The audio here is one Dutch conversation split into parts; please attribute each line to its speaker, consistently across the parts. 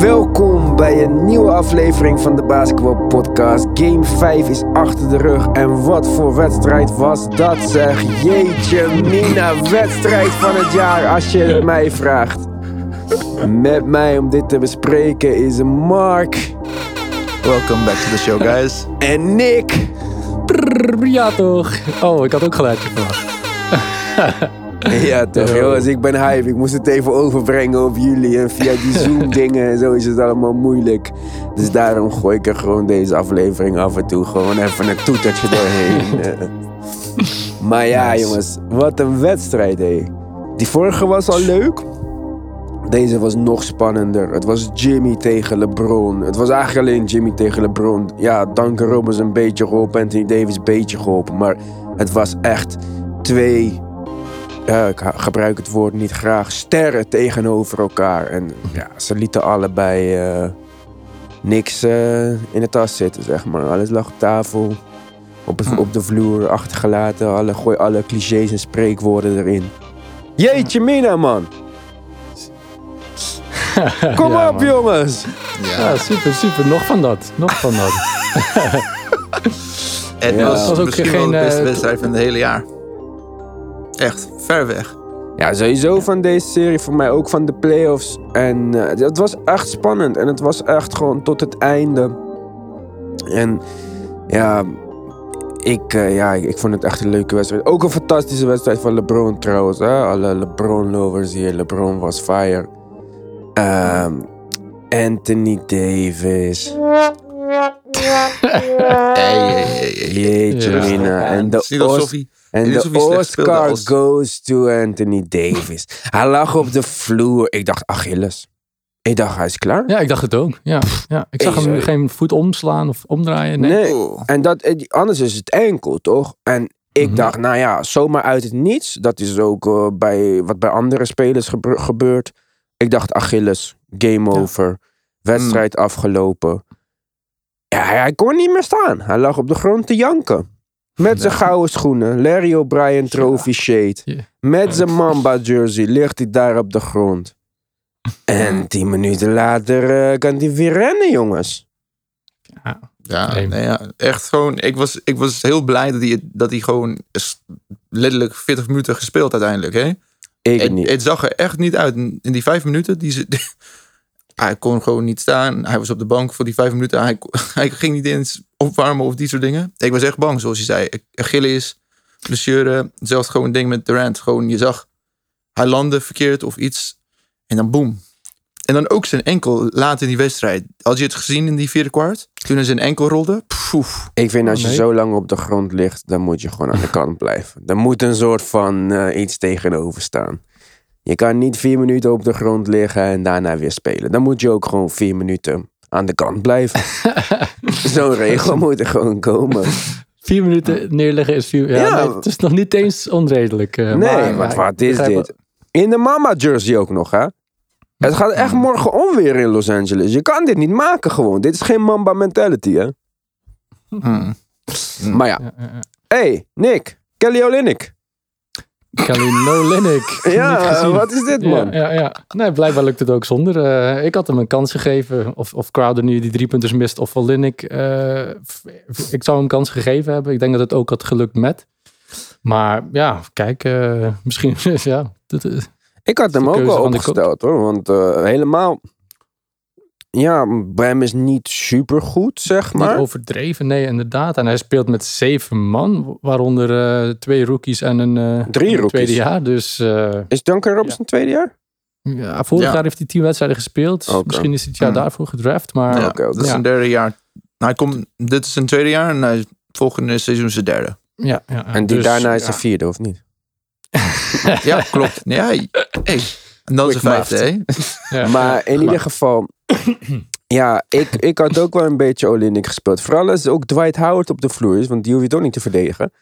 Speaker 1: Welkom bij een nieuwe aflevering van de Basketball Podcast. Game 5 is achter de rug. En wat voor wedstrijd was dat zeg. Jeetje mina, wedstrijd van het jaar als je het mij vraagt. Met mij om dit te bespreken is Mark
Speaker 2: Welcome back to the show, guys.
Speaker 1: en Nick.
Speaker 3: Prrr, ja toch. Oh, ik had ook geluidje verwacht.
Speaker 1: Ja toch jongens, ik ben hype. Ik moest het even overbrengen op jullie. En via die Zoom dingen en zo is het allemaal moeilijk. Dus daarom gooi ik er gewoon deze aflevering af en toe gewoon even een toetertje doorheen. Maar ja jongens, wat een wedstrijd hé. Die vorige was al leuk. Deze was nog spannender. Het was Jimmy tegen LeBron. Het was eigenlijk alleen Jimmy tegen LeBron. Ja, Duncan Robinson een beetje geholpen. Anthony Davis een beetje geholpen. Maar het was echt twee ja, ik gebruik het woord niet graag, sterren tegenover elkaar. En ja, ze lieten allebei eh, niks eh, in de tas zitten, zeg maar. Alles lag op tafel, op, het, op de vloer, achtergelaten. Alle, gooi alle clichés en spreekwoorden erin. Jeetje mina, man. Kom
Speaker 3: Ja,
Speaker 1: op,
Speaker 3: man.
Speaker 1: jongens.
Speaker 3: Ja, super, super. Nog van dat. Nog van dat.
Speaker 2: Het
Speaker 1: Ja.
Speaker 2: was,
Speaker 3: Was ook
Speaker 2: misschien
Speaker 3: geen,
Speaker 2: wel de beste
Speaker 3: eh,
Speaker 2: wedstrijd van het hele jaar. Echt, ver weg.
Speaker 1: Ja, sowieso van deze serie, voor mij ook van de playoffs. En eh, het was echt spannend. En het was echt gewoon tot het einde. En ja, ik, eh, ja, ik vond het echt een leuke wedstrijd. Ook een fantastische wedstrijd van LeBron trouwens. Hè? Alle LeBron-lovers hier. LeBron was fire. Ehm, Anthony Davis.
Speaker 2: Hey, hey, hey, hey.
Speaker 1: Jeetje
Speaker 3: Ja.
Speaker 1: mina. En de en de Oscar
Speaker 2: als-
Speaker 1: goes to Anthony Davis. hij lag op de vloer. Ik dacht, Achilles. Ik dacht, hij is klaar.
Speaker 3: Ja, ik dacht het ook. Ja, ja. Ik zag hem
Speaker 1: sorry.
Speaker 3: geen voet omslaan of omdraaien. Nee.
Speaker 1: Nee. En dat, eh, anders is het enkel, toch? En ik
Speaker 3: Mhm.
Speaker 1: dacht, nou ja, zomaar uit het niets. Dat is ook eh, bij, wat bij andere spelers gebe- gebeurt. Ik dacht, Achilles, game
Speaker 3: Ja.
Speaker 1: over. Wedstrijd afgelopen. Ja, hij, hij kon niet meer staan. Hij lag op de grond te janken. Met zijn gouden schoenen. Larry O'Brien trophy shade.
Speaker 3: Ja.
Speaker 1: Met zijn Mamba jersey ligt hij daar op de grond. En tien minuten later eh, kan hij weer rennen, jongens.
Speaker 2: Ja,
Speaker 3: Nee.
Speaker 2: nee, ja, echt gewoon. Ik was, ik was heel blij dat hij, dat hij gewoon letterlijk 40 minuten gespeeld uiteindelijk. Hè?
Speaker 1: Ik
Speaker 2: Het,
Speaker 1: niet.
Speaker 2: het zag er echt niet uit. In in die vijf minuten, die ze, hij kon gewoon niet staan. Hij was op de bank voor die vijf minuten. Hij, ging niet eens opwarmen of die soort dingen. Ik was echt bang, zoals je zei. Achilles, blessure, zelfs gewoon een ding met Durant. Gewoon, je zag, hij landde verkeerd of iets. En dan boem. En dan ook zijn enkel later in die wedstrijd. Had je het gezien in die vierde kwart? Toen hij zijn enkel rolde? Poef.
Speaker 1: Ik vind als je
Speaker 3: Nee.
Speaker 1: zo lang op de grond ligt, dan moet je gewoon aan de kant blijven. Er moet een soort van eh, iets tegenover staan. Je kan niet vier minuten op de grond liggen en daarna weer spelen. Dan moet je ook gewoon vier minuten aan de kant blijven. Zo'n regel moet er gewoon komen.
Speaker 3: Vier minuten neerleggen is vier... Ja,
Speaker 1: Ja.
Speaker 3: nee, het is nog niet eens onredelijk. eh,
Speaker 1: Nee,
Speaker 3: maar,
Speaker 1: wat,
Speaker 3: ja,
Speaker 1: wat
Speaker 3: ik
Speaker 1: is dit? In de mama jersey ook nog, hè? Het gaat echt morgen onweer in Los Angeles. Je kan dit niet maken gewoon. Dit is geen mamba mentality, hè?
Speaker 2: Hmm.
Speaker 1: Maar ja.
Speaker 3: wel. Ja, ja, ja.
Speaker 1: Hey, Nick. Kelly Olynyk.
Speaker 3: Kelly Nolenik. Niet
Speaker 1: Ja, wat is dit, man?
Speaker 3: Ja, ja, ja. Nee, blijkbaar lukt het ook zonder. Eh, ik had hem een kans gegeven. Of, of Crowder nu die drie punters mist. Of Linnik. eh ik zou hem een kans gegeven hebben. Ik denk dat het ook had gelukt met. Maar ja, kijk. eh, misschien. ja, dat,
Speaker 1: Ik had hem ook wel
Speaker 3: van
Speaker 1: opgesteld hoor. Want helemaal. Ja, Bram is niet super goed, zeg
Speaker 3: niet
Speaker 1: maar.
Speaker 3: overdreven. Nee, inderdaad. En hij speelt met zeven man. Waaronder eh, twee rookies en een eh,
Speaker 1: Drie
Speaker 3: een
Speaker 1: rookies.
Speaker 3: tweede jaar. Dus eh,
Speaker 1: Is Duncan Robinson tweede jaar?
Speaker 3: ja, vorig
Speaker 2: Ja.
Speaker 3: jaar heeft hij tien wedstrijden gespeeld. Misschien is hij het jaar
Speaker 2: Hmm.
Speaker 3: daarvoor gedraft. Maar
Speaker 2: Ja. Dat is
Speaker 3: Ja.
Speaker 2: zijn derde jaar. Hij komt, dit is zijn tweede jaar en hij, volgende seizoen zijn derde.
Speaker 3: ja, ja,
Speaker 1: En die
Speaker 3: dus,
Speaker 1: daarna is
Speaker 3: ja.
Speaker 1: de vierde, of niet?
Speaker 2: Ja, klopt. Nee, hey. En dan zijn
Speaker 1: Quick
Speaker 2: vijfde, hè?
Speaker 3: Ja,
Speaker 1: maar in
Speaker 3: ja.
Speaker 1: ieder geval. ja, ik, ik had ook wel een beetje Olinik gespeeld. Vooral als ook Dwight Howard op de vloer is, want die hoef je toch niet te verdedigen.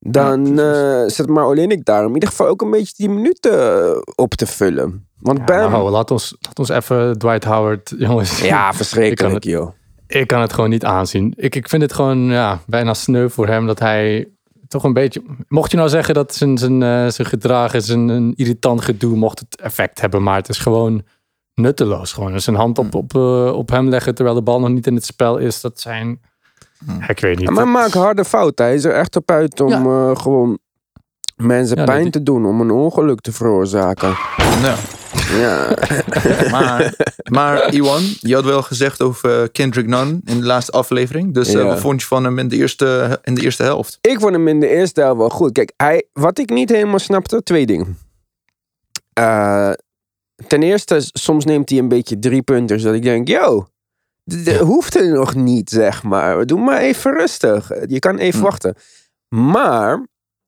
Speaker 1: Dan eh, zet maar Olinik daar om in ieder geval ook een beetje die minuten eh, op te vullen. Want
Speaker 3: Ja,
Speaker 1: Bam.
Speaker 3: nou, laat, ons, laat ons even Dwight Howard, jongens.
Speaker 1: Ja,
Speaker 3: Ik
Speaker 1: verschrikkelijk,
Speaker 3: kan
Speaker 1: joh.
Speaker 3: Ik kan het gewoon niet aanzien. Ik, ik vind het gewoon ja, bijna sneu voor hem dat hij toch een beetje... Mocht je nou zeggen dat zijn, zijn, eh, zijn gedrag is een, een irritant gedoe, mocht het effect hebben. Maar het is gewoon nutteloos. Gewoon zijn hand op, op, eh, op hem leggen terwijl de bal nog niet in het spel is. Dat zijn, ja, ik weet niet.
Speaker 1: Ja, maar maak harde fouten. Hij is er echt op uit om
Speaker 3: Ja.
Speaker 1: eh, gewoon mensen
Speaker 3: Ja,
Speaker 1: pijn
Speaker 3: dat-
Speaker 1: te doen. Om een ongeluk te veroorzaken.
Speaker 2: Nou,
Speaker 1: Ja.
Speaker 2: maar, maar Iwan, je had wel gezegd over eh, Kendrick Nunn in de laatste aflevering. Dus eh, wat vond je van hem in de eerste, in de eerste helft?
Speaker 1: Ik vond hem in de eerste helft wel goed. Kijk, hij, wat ik niet helemaal snapte, twee dingen. Eh, ten eerste, soms neemt hij een beetje drie punten. Dat ik denk, yo, d- d- hoeft er nog niet, zeg maar. Doe maar even rustig. Je kan even
Speaker 2: Hm.
Speaker 1: wachten. Maar,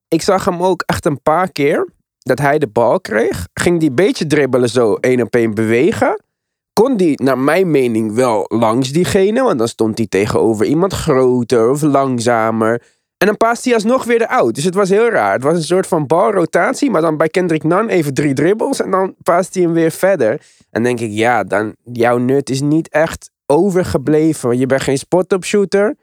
Speaker 1: ik zag hem ook echt een paar keer, dat hij de bal kreeg. Ging die beetje dribbelen zo, één op één bewegen. Kon die, naar mijn mening, wel langs diegene. Want dan stond hij tegenover iemand groter of langzamer. En dan paast hij alsnog weer de out. Dus het was heel raar. Het was een soort van balrotatie. Maar dan bij Kendrick Nunn even drie dribbles. En dan paast hij hem weer verder. En denk ik, ja, dan, jouw nut is niet echt overgebleven. Je bent geen spot-up shooter.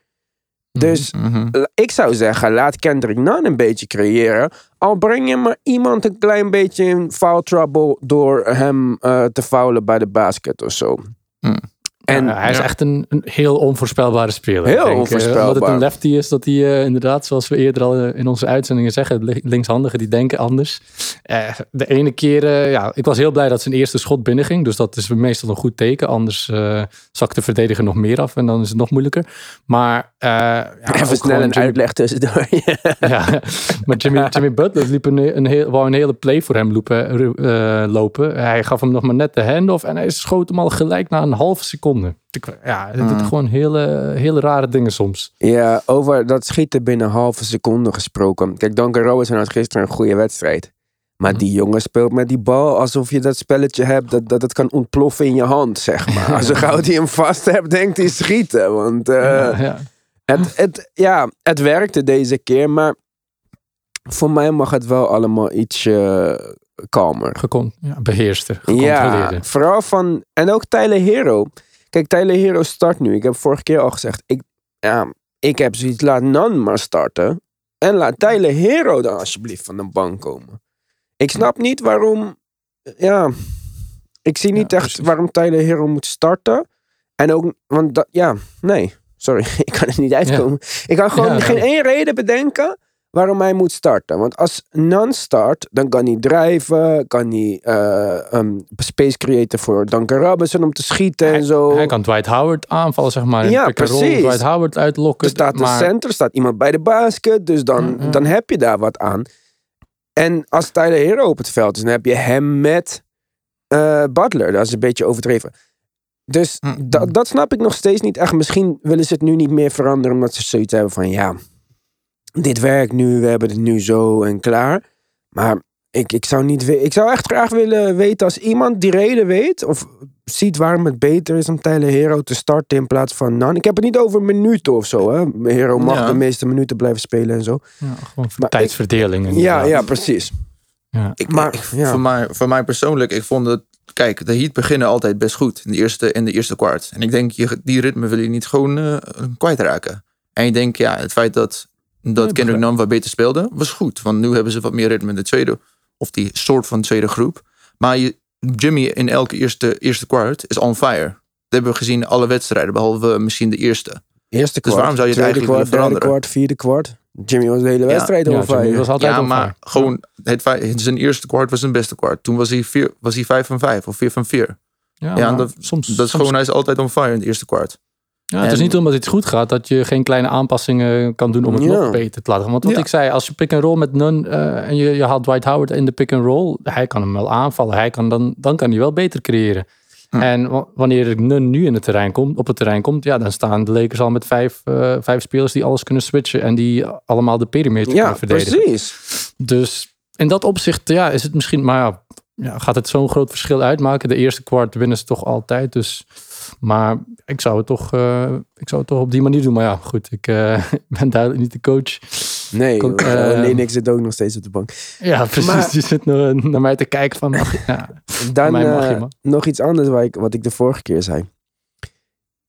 Speaker 1: Dus
Speaker 2: Mhm.
Speaker 1: ik zou zeggen, laat Kendrick Nunn een beetje creëren. Al breng je maar iemand een klein beetje in foul trouble door hem eh, te foulen bij de basket of zo.
Speaker 2: Hmm.
Speaker 1: En
Speaker 3: Ja, hij is
Speaker 2: ja.
Speaker 3: echt een, een heel onvoorspelbare speler.
Speaker 1: Heel
Speaker 3: Ik denk, eh,
Speaker 1: onvoorspelbaar.
Speaker 3: omdat het een lefty is, dat hij eh, inderdaad, zoals we eerder al eh, in onze uitzendingen zeggen, li- linkshandigen die denken anders. Eh, de ene keer, ja, ik was heel blij dat zijn eerste schot binnenging. Dus dat is meestal een goed teken. Anders eh zakt de verdediger nog meer af en dan is het nog moeilijker. Maar eh, ja,
Speaker 1: even snel een
Speaker 3: Jimmy-
Speaker 1: uitleg tussendoor.
Speaker 3: ja, maar Jimmy, Jimmy Butler liep een, een, heel, wou een hele play voor hem lopen, eh, lopen. Hij gaf hem nog maar net de handoff en hij schoot hem al gelijk na een halve seconde. Ja, het doet
Speaker 2: Mm.
Speaker 3: gewoon hele, hele rare dingen soms.
Speaker 1: Ja, over dat schieten binnen een halve seconde gesproken. Kijk, Duncan Robinson had gisteren een goede wedstrijd. Maar
Speaker 3: Mhm.
Speaker 1: die jongen speelt met die bal alsof je dat spelletje hebt dat, dat het kan ontploffen in je hand, zeg maar. Zo gauw hij hem vast hebt, denkt hij schieten. Want eh,
Speaker 3: ja, ja.
Speaker 1: het, het, ja, het werkte deze keer, maar voor mij mag het wel allemaal iets kalmer.
Speaker 3: Gekon, ja, beheerster,
Speaker 1: Ja, vooral van. En ook Tyler Hero. Kijk, Tyler Hero start nu. Ik heb vorige keer al gezegd. Ik, ja, ik heb zoiets. Laat Nan maar starten. En laat Tyler Hero dan alsjeblieft van de bank komen. Ik snap niet waarom. Ja. Ik zie niet
Speaker 3: Ja,
Speaker 1: echt
Speaker 3: precies.
Speaker 1: waarom Tyler Hero moet starten. En ook. Want dat. Ja, nee. Sorry, ik kan er niet uitkomen. Ik kan gewoon
Speaker 3: Ja,
Speaker 1: geen één reden bedenken waarom hij moet starten. Want als Nan start, dan kan hij drijven, kan hij um, space creëren voor Duncan Robinson om te schieten en zo.
Speaker 3: Hij kan Dwight Howard aanvallen, zeg maar.
Speaker 1: Ja, precies.
Speaker 3: Dwight Howard uitlokken.
Speaker 1: er staat een
Speaker 3: maar,
Speaker 1: center, staat iemand bij de basket, dus dan,
Speaker 3: Mm, mm.
Speaker 1: dan heb je daar wat aan. En als Tyler Hero op het veld is, dan heb je hem met eh, Butler. Dat is een beetje overdreven. Dus
Speaker 2: Mm.
Speaker 1: dat, dat snap ik nog steeds niet echt. Misschien willen ze het nu niet meer veranderen, omdat ze zoiets hebben van ja, dit werkt nu, we hebben het nu zo en klaar. Maar ik, ik, zou niet, we- ik zou echt graag willen weten als iemand die reden weet, of ziet waarom het beter is om Tyler Hero te starten in plaats van Nan. Ik heb het niet over minuten of zo. Hè. Hero mag
Speaker 2: Ja.
Speaker 1: de meeste minuten blijven spelen en zo.
Speaker 3: Ja, gewoon
Speaker 1: Maar
Speaker 3: tijdsverdeling.
Speaker 1: Ja, ja, precies.
Speaker 3: Ja.
Speaker 2: Ik,
Speaker 1: Maar,
Speaker 2: ik-
Speaker 1: ja.
Speaker 2: voor, mij, voor mij persoonlijk, ik vond het... Kijk, de Heat beginnen altijd best goed in de eerste, in de eerste kwart. En ik denk, je, die ritme wil je niet gewoon eh, kwijtraken. En ik denk, ja, het feit dat, dat Kendrick Nunn wat beter speelde, was goed. Want nu hebben ze wat meer ritme in de tweede, of die soort van tweede groep. Maar je, Jimmy in elke eerste, eerste kwart is on fire. Dat hebben we gezien in alle wedstrijden, behalve misschien de eerste.
Speaker 1: Eerste kwart,
Speaker 2: waarom zou je het
Speaker 1: tweede
Speaker 2: eigenlijk
Speaker 1: kwart,
Speaker 2: willen
Speaker 1: derde
Speaker 2: veranderen?
Speaker 1: kwart, vierde kwart. Jimmy was de hele
Speaker 2: Ja.
Speaker 1: wedstrijd
Speaker 3: Ja,
Speaker 1: over.
Speaker 3: Jimmy was altijd
Speaker 2: ja,
Speaker 3: on
Speaker 2: maar
Speaker 3: fire.
Speaker 2: gewoon het zijn eerste kwart was zijn beste kwart. Toen was hij, vier, was hij 5 van 5 of 4 van 4.
Speaker 3: Ja,
Speaker 2: Ja, dat-
Speaker 3: soms,
Speaker 2: Dat is
Speaker 3: soms-
Speaker 2: gewoon, hij is altijd on fire in het eerste kwart.
Speaker 3: Ja, het is niet omdat iets goed gaat dat je geen kleine aanpassingen kan doen om het
Speaker 1: Ja.
Speaker 3: nog beter te laten. Want wat
Speaker 2: Ja.
Speaker 3: ik zei, als je pick and roll met Nun eh, en je, je haalt Dwight Howard in de pick and roll, hij kan hem wel aanvallen. Hij kan dan, dan kan hij wel beter creëren.
Speaker 2: Hm.
Speaker 3: En wa- wanneer Nun nu in het terrein komt, op het terrein komt, ja, dan staan de Lakers al met vijf, eh, vijf spelers die alles kunnen switchen en die allemaal de perimeter
Speaker 1: Ja,
Speaker 3: kunnen verdedigen.
Speaker 1: precies.
Speaker 3: Dus in dat opzicht ja, is het misschien, maar ja, gaat het zo'n groot verschil uitmaken? De eerste kwart winnen ze toch altijd. Dus, maar ik zou, het toch, eh, ik zou het toch op die manier doen. Maar ja, goed, ik eh, ben duidelijk niet de coach.
Speaker 1: Nee,
Speaker 3: Kon-
Speaker 1: uh,
Speaker 3: ehm,
Speaker 1: Lennox zit ook nog steeds op de bank.
Speaker 3: Ja, precies.
Speaker 1: Maar-
Speaker 3: Die zit naar, naar mij te kijken van, mag, ja,
Speaker 1: Dan
Speaker 3: mij mag je,
Speaker 1: eh, nog iets anders waar ik, wat ik de vorige keer zei.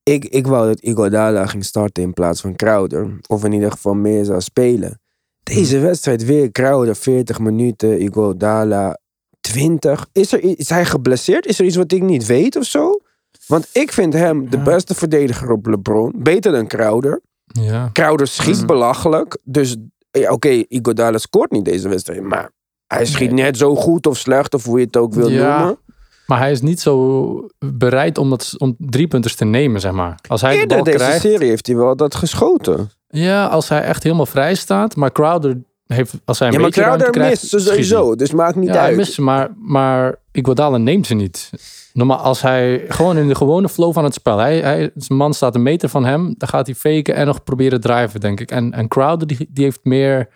Speaker 1: Ik, ik wou dat Iguodala ging starten in plaats van Crowder. Of in ieder geval meer zou spelen. Deze wedstrijd weer Crowder 40 minuten, Iguodala 20. Is, er, is hij geblesseerd? Is er iets wat ik niet weet of zo? Want ik vind hem de
Speaker 3: Ja.
Speaker 1: beste verdediger op LeBron. Beter dan Crowder.
Speaker 3: Ja.
Speaker 1: Crowder schiet
Speaker 2: Mhm.
Speaker 1: belachelijk. Dus ja, oké, Iguodala scoort niet deze wedstrijd. Maar hij schiet net zo goed of slecht of hoe je het ook wil
Speaker 3: Ja.
Speaker 1: noemen.
Speaker 3: Maar hij is niet zo bereid om, dat, om driepunters te nemen, zeg maar. Als hij de
Speaker 1: Eerder
Speaker 3: bal
Speaker 1: deze
Speaker 3: krijgt...
Speaker 1: serie heeft hij wel dat geschoten.
Speaker 3: Ja, als hij echt helemaal vrij staat. Maar Crowder heeft, als hij een
Speaker 1: Ja, maar Crowder
Speaker 3: krijgt,
Speaker 1: mist ze sowieso. Dus maakt niet
Speaker 3: Ja, hij
Speaker 1: uit.
Speaker 3: mist ze, maar, maar Iguodala neemt ze niet. Normaal, als hij gewoon in de gewone flow van het spel... Hij, hij, zijn man staat een meter van hem. Dan gaat hij faken en nog proberen driven, denk ik. En, en Crowder, die, die heeft meer...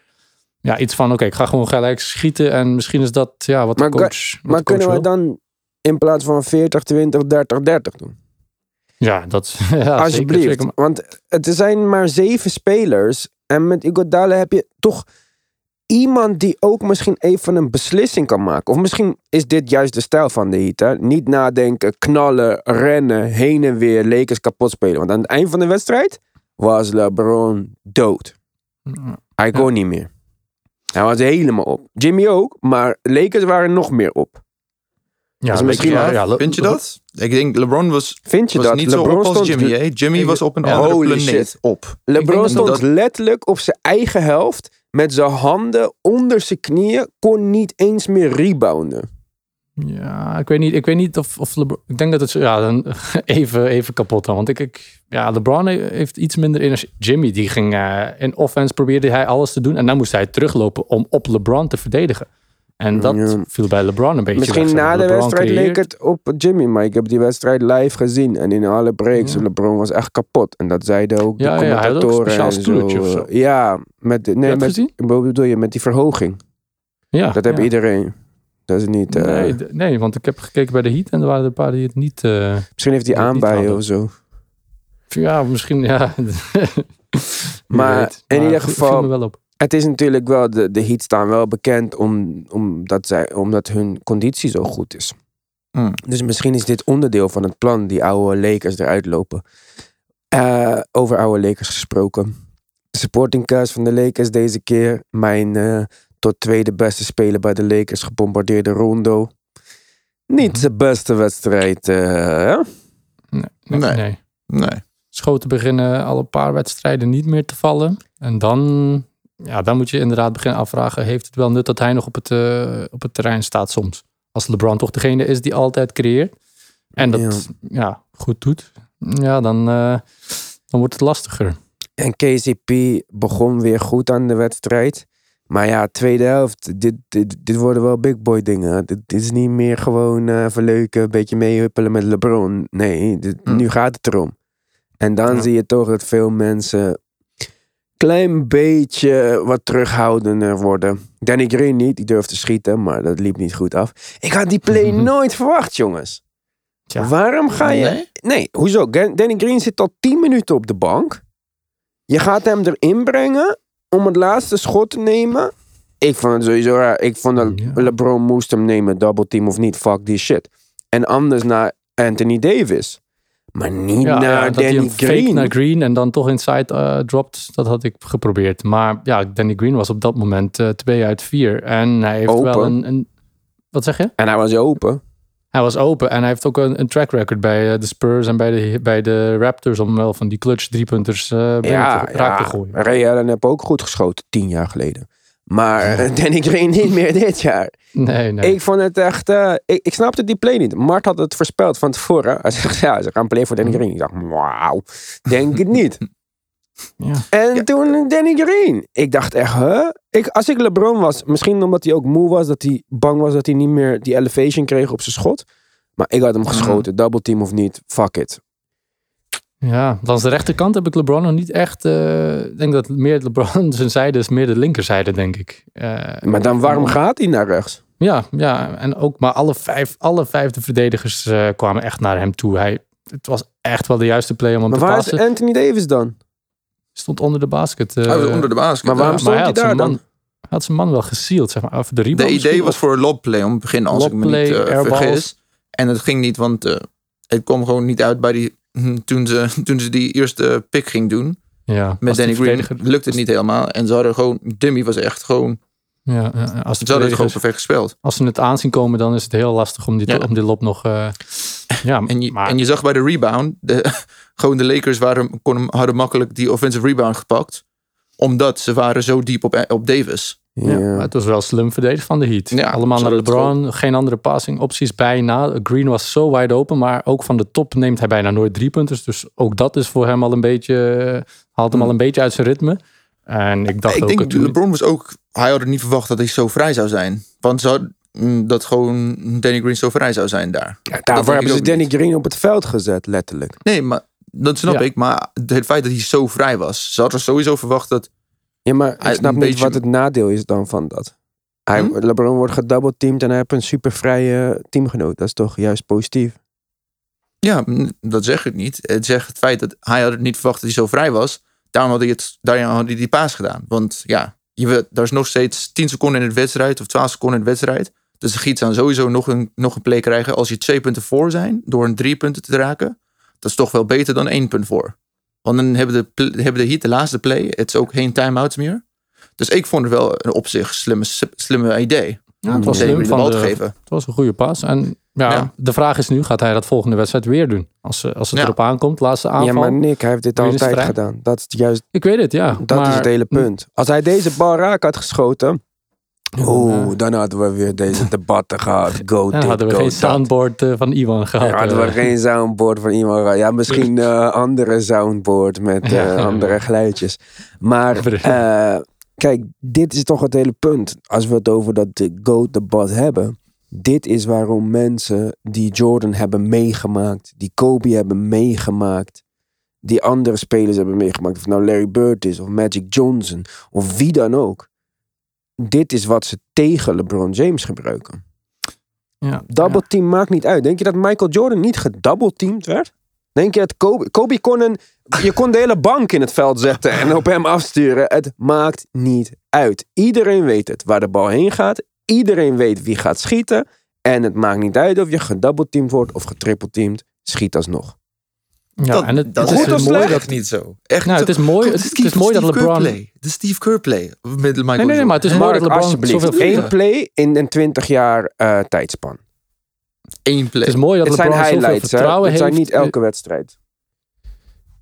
Speaker 3: Ja, iets van, oké, ik ga gewoon gelijk schieten. En misschien is dat ja, wat de coach, wat
Speaker 1: Maar
Speaker 3: de coach
Speaker 1: kunnen we
Speaker 3: wil.
Speaker 1: dan in plaats van 40, 20, 30, 30 doen?
Speaker 3: Ja, dat... Ja,
Speaker 1: Alsjeblieft.
Speaker 3: Zeker, zeker.
Speaker 1: Want het zijn maar zeven spelers. En met Iguodala heb je toch iemand die ook misschien even een beslissing kan maken. Of misschien is dit juist de stijl van de Heat. Hè? Niet nadenken, knallen, rennen, heen en weer, Lakers kapot spelen. Want aan het eind van de wedstrijd was LeBron dood. Hij kon niet meer. Hij was helemaal op. Jimmy ook, maar Lakers waren nog meer op.
Speaker 3: Ja,
Speaker 1: Dus misschien
Speaker 3: ja, ja,
Speaker 2: Vind je dat? Ik denk LeBron was,
Speaker 1: Vind je
Speaker 2: was
Speaker 1: dat?
Speaker 2: niet zo op als Jimmy. Jimmy was op een andere planeet
Speaker 1: shit.
Speaker 2: op.
Speaker 1: LeBron stond
Speaker 2: dat-
Speaker 1: letterlijk op zijn eigen helft. Met zijn handen onder zijn knieën. Kon niet eens meer rebounden.
Speaker 3: Ja, ik weet niet, ik weet niet of, of LeBron... Ik denk dat het ja, dan even, even kapot dan. Want ik, ik, ja, LeBron heeft iets minder energie. Jimmy, die ging eh, in offense, probeerde hij alles te doen. En dan moest hij teruglopen om op LeBron te verdedigen. En dat
Speaker 1: Ja.
Speaker 3: viel bij LeBron een beetje
Speaker 1: Misschien
Speaker 3: weg,
Speaker 1: na de
Speaker 3: LeBron
Speaker 1: wedstrijd leek het op Jimmy. Maar ik heb die wedstrijd live gezien. En in alle breaks.
Speaker 3: Ja.
Speaker 1: LeBron was echt kapot. En dat zeiden ook de
Speaker 3: Ja, ja, hij had ook een
Speaker 1: commentatoren.
Speaker 3: speciaal
Speaker 1: en zo.
Speaker 3: stoeltje of zo.
Speaker 1: Ja, met, de- nee, met,
Speaker 3: gezien?
Speaker 1: wat bedoel je? Met die verhoging.
Speaker 3: Ja,
Speaker 1: Dat heb
Speaker 3: ja.
Speaker 1: iedereen. Dat is niet... eh,
Speaker 3: Nee, nee, want ik heb gekeken bij de Heat en er waren er een paar die het niet... eh,
Speaker 1: misschien heeft hij aanbijen of zo.
Speaker 3: ja, misschien, ja.
Speaker 1: Maar
Speaker 3: weet.
Speaker 1: in ieder geval-
Speaker 3: wel op.
Speaker 1: Het is natuurlijk wel, de, de Heat staan wel bekend om, omdat, zij, omdat hun conditie zo goed is.
Speaker 2: Hmm.
Speaker 1: Dus misschien is dit onderdeel van het plan, die oude Lakers eruit lopen. Eh, over oude Lakers gesproken. De supporting cast van de Lakers deze keer. Mijn eh, tot tweede beste speler bij de Lakers, gebombardeerde Rondo. Niet
Speaker 3: Mhm.
Speaker 1: de beste wedstrijd, eh, hè?
Speaker 3: Nee, Nee.
Speaker 2: nee.
Speaker 3: Nee. schoten beginnen al een paar wedstrijden niet meer te vallen. En dan, ja, dan moet je inderdaad beginnen afvragen... heeft het wel nut dat hij nog op het, eh, op het terrein staat soms? Als LeBron toch degene is die altijd creëert... en dat ja. goed doet... ja, dan, eh, dan wordt het lastiger.
Speaker 1: En KCP begon weer goed aan de wedstrijd. Maar ja, tweede helft, dit, dit, dit worden wel big boy dingen. Dit, dit is niet meer gewoon eh, verleuken, een beetje meehuppelen met LeBron. Nee, dit-
Speaker 2: Mm.
Speaker 1: nu gaat het erom. En dan
Speaker 3: Ja.
Speaker 1: zie je toch dat veel mensen klein beetje wat terughoudender worden. Danny Green niet, die durfde schieten, maar dat liep niet goed af. Ik had die play nooit verwacht, jongens.
Speaker 3: Tja.
Speaker 1: Waarom ga je...
Speaker 2: Nee?
Speaker 1: Nee, hoezo? Danny Green zit al 10 minuten op de bank. Je gaat hem erin brengen om het laatste schot te nemen. Ik vond het sowieso raar. Ik vond dat
Speaker 3: Ja.
Speaker 1: LeBron moest hem nemen, double team of niet. Fuck die shit. En anders naar Anthony Davis. Maar niet
Speaker 3: Ja,
Speaker 1: naar
Speaker 3: ja, dat hij
Speaker 1: Danny
Speaker 3: hem fake
Speaker 1: Green.
Speaker 3: naar Green en dan toch inside eh dropt, dat had ik geprobeerd. Maar ja, Danny Green was op dat moment eh 2 uit 4. En hij heeft
Speaker 1: Open.
Speaker 3: wel een, een... Wat zeg je?
Speaker 1: En hij was open.
Speaker 3: Hij was open en hij heeft ook een, een track record bij eh, de Spurs en bij de, bij de Raptors om wel van die clutch driepunters binnen
Speaker 1: Ja,
Speaker 3: te, raak te
Speaker 1: ja.
Speaker 3: gooien.
Speaker 1: Ray Allen heb ook goed geschoten, tien jaar geleden. Maar eh, Danny Green niet meer dit jaar.
Speaker 3: Nee, nee.
Speaker 1: Ik vond het echt... eh, ik, ik snapte die play niet. Mart had het voorspeld van tevoren. Hij zegt, ja, ze gaan play voor Danny Green. Ik dacht, wauw, denk het niet.
Speaker 3: Ja.
Speaker 1: En toen Danny Green. Ik dacht echt, huh? Ik, als ik LeBron was, misschien omdat hij ook moe was, dat hij bang was dat hij niet meer die elevation kreeg op zijn schot. Maar ik had hem geschoten, double team of niet, fuck it.
Speaker 3: Ja, langs de rechterkant heb ik LeBron nog niet echt... eh, Ik denk dat meer LeBron zijn zijde is meer de linkerzijde, denk ik. Eh,
Speaker 1: Maar dan waarom gaat hij naar rechts?
Speaker 3: Ja, ja, en ook maar alle vijf, alle vijf de verdedigers eh, kwamen echt naar hem toe. Hij, het was echt wel de juiste play om hem
Speaker 1: Maar
Speaker 3: te
Speaker 1: waar is
Speaker 3: passen.
Speaker 1: Anthony Davis dan?
Speaker 3: Stond onder de basket. eh,
Speaker 2: Hij was onder de basket.
Speaker 1: maar waarom stond
Speaker 3: hij
Speaker 1: hij
Speaker 3: had zijn
Speaker 1: daar
Speaker 3: man,
Speaker 1: dan?
Speaker 3: hij had zijn man wel gesealed, zeg maar. Of de
Speaker 2: De
Speaker 3: rebound
Speaker 2: idee
Speaker 3: misschien,
Speaker 2: was voor lobplay om het begin, als ik me niet eh, vergis. En het ging niet, want eh, het kwam gewoon niet uit bij die, toen, ze, toen ze die eerste pick ging doen.
Speaker 3: Ja,
Speaker 2: Met Danny Green lukte het niet helemaal. En ze hadden gewoon, Dummy was echt gewoon
Speaker 3: Ja, als,
Speaker 2: Ze hadden het gewoon perfect gespeeld.
Speaker 3: als ze het aanzien komen, dan is het heel lastig om die,
Speaker 2: Ja.
Speaker 3: om die lob nog... eh, ja,
Speaker 2: En je,
Speaker 3: maar,
Speaker 2: en je zag bij de rebound, de, gewoon de Lakers waren, konden, hadden makkelijk die offensive rebound gepakt. Omdat ze waren zo diep op, op Davis.
Speaker 3: Ja, het was wel slim verdedigd van de Heat.
Speaker 2: Ja,
Speaker 3: Allemaal naar LeBron, geen andere passing opties bijna. Green was zo wide open, maar ook van de top neemt hij bijna nooit drie punters. Dus ook dat is voor hem al een beetje, haalt hem al een beetje uit zijn ritme. En ik dacht
Speaker 2: ik
Speaker 3: ook...
Speaker 2: denk,
Speaker 3: het-
Speaker 2: LeBron was ook, hij had het niet verwacht dat hij zo vrij zou zijn. Want had, mm, dat gewoon Danny Green zo vrij zou zijn daar.
Speaker 1: Ja, daarvoor hebben ze Danny
Speaker 2: niet.
Speaker 1: Green op het veld gezet, letterlijk.
Speaker 2: Nee, maar dat snap
Speaker 3: Ja.
Speaker 2: ik. Maar het feit dat hij zo vrij was. Ze hadden sowieso verwacht dat...
Speaker 1: Ja, maar ik snap niet
Speaker 2: beetje-
Speaker 1: wat het nadeel is dan van dat. Hij,
Speaker 2: Hm?
Speaker 1: LeBron wordt gedoubleteamd en hij heeft een supervrije teamgenoot. Dat is toch juist positief?
Speaker 2: Ja, dat zeg ik niet. Het zegt het feit dat hij had het niet verwacht dat hij zo vrij was. Daarom had hij, het, daarom had hij die paas gedaan. Want ja, je daar is nog steeds 10 seconden in de wedstrijd of 12 seconden in de wedstrijd. Dus de Giet zou sowieso nog een, nog een play krijgen als je twee punten voor zijn door een drie punten te raken. Dat is toch wel beter dan één punt voor. Want dan hebben de, hebben de Heat de laatste play. Het is ook geen time-outs meer. Dus ik vond het wel een op zich slimme, slimme idee.
Speaker 3: ja, het was slim
Speaker 2: de
Speaker 3: van de,
Speaker 2: te geven.
Speaker 3: Het was een goede pas. En ja,
Speaker 2: Ja.
Speaker 3: de vraag is nu, gaat hij dat volgende wedstrijd weer doen? Als, eh, als het
Speaker 2: Ja.
Speaker 3: erop aankomt, laatste aanval.
Speaker 1: Ja, maar Nick, hij heeft dit altijd gedaan. Dat is juist
Speaker 3: Ik weet het, ja.
Speaker 1: dat
Speaker 3: maar,
Speaker 1: is het hele punt. Als hij deze bal raak had geschoten, oeh,
Speaker 3: ja.
Speaker 1: dan hadden we weer deze debatten gehad. Go dit,
Speaker 3: dan hadden we
Speaker 1: go
Speaker 3: geen soundboard eh, van Iwan gehad.
Speaker 1: Ja, hadden we
Speaker 3: eh.
Speaker 1: geen soundboard van iemand. gehad. Ja, misschien eh andere soundboard met eh, andere geluidjes. Maar eh, kijk, dit is toch het hele punt. Als we het over dat de GOAT-debat hebben. Dit is waarom mensen die Jordan hebben meegemaakt, die Kobe hebben meegemaakt, die andere spelers hebben meegemaakt, of nou Larry Bird is, of Magic Johnson, of wie dan ook. Dit is wat ze tegen LeBron James gebruiken.
Speaker 3: ja,
Speaker 1: Double team maakt niet uit. Denk je dat Michael Jordan niet gedoubleteamd werd? Denk je dat Kobe... Kobe kon een... Je kon de hele bank in het veld zetten en op hem afsturen. Het maakt niet uit. Iedereen weet het. Waar de bal heen gaat. Iedereen weet wie gaat schieten. En het maakt niet uit of je gedoubleteamd wordt of getrippelteamd. Schiet alsnog.
Speaker 3: Ja,
Speaker 2: dat,
Speaker 3: en het,
Speaker 2: dat
Speaker 3: het is mooi
Speaker 1: slecht?
Speaker 3: dat
Speaker 2: niet zo. Echt
Speaker 3: Nou, het is mooi- het- het is mooi dat
Speaker 2: Steve
Speaker 3: LeBron-
Speaker 2: play. De Steve Kerr play. Met Michael
Speaker 3: Nee, nee, nee, maar het is mooi dat
Speaker 1: Mark,
Speaker 3: LeBron
Speaker 1: alsjeblieft.
Speaker 3: zoveel
Speaker 1: Eén play in een 20 jaar eh, tijdspan.
Speaker 2: Één play.
Speaker 3: Het is mooi dat
Speaker 1: Het zijn
Speaker 3: LeBron zoveel vertrouwen
Speaker 1: Het
Speaker 3: heeft.
Speaker 1: zijn niet elke wedstrijd.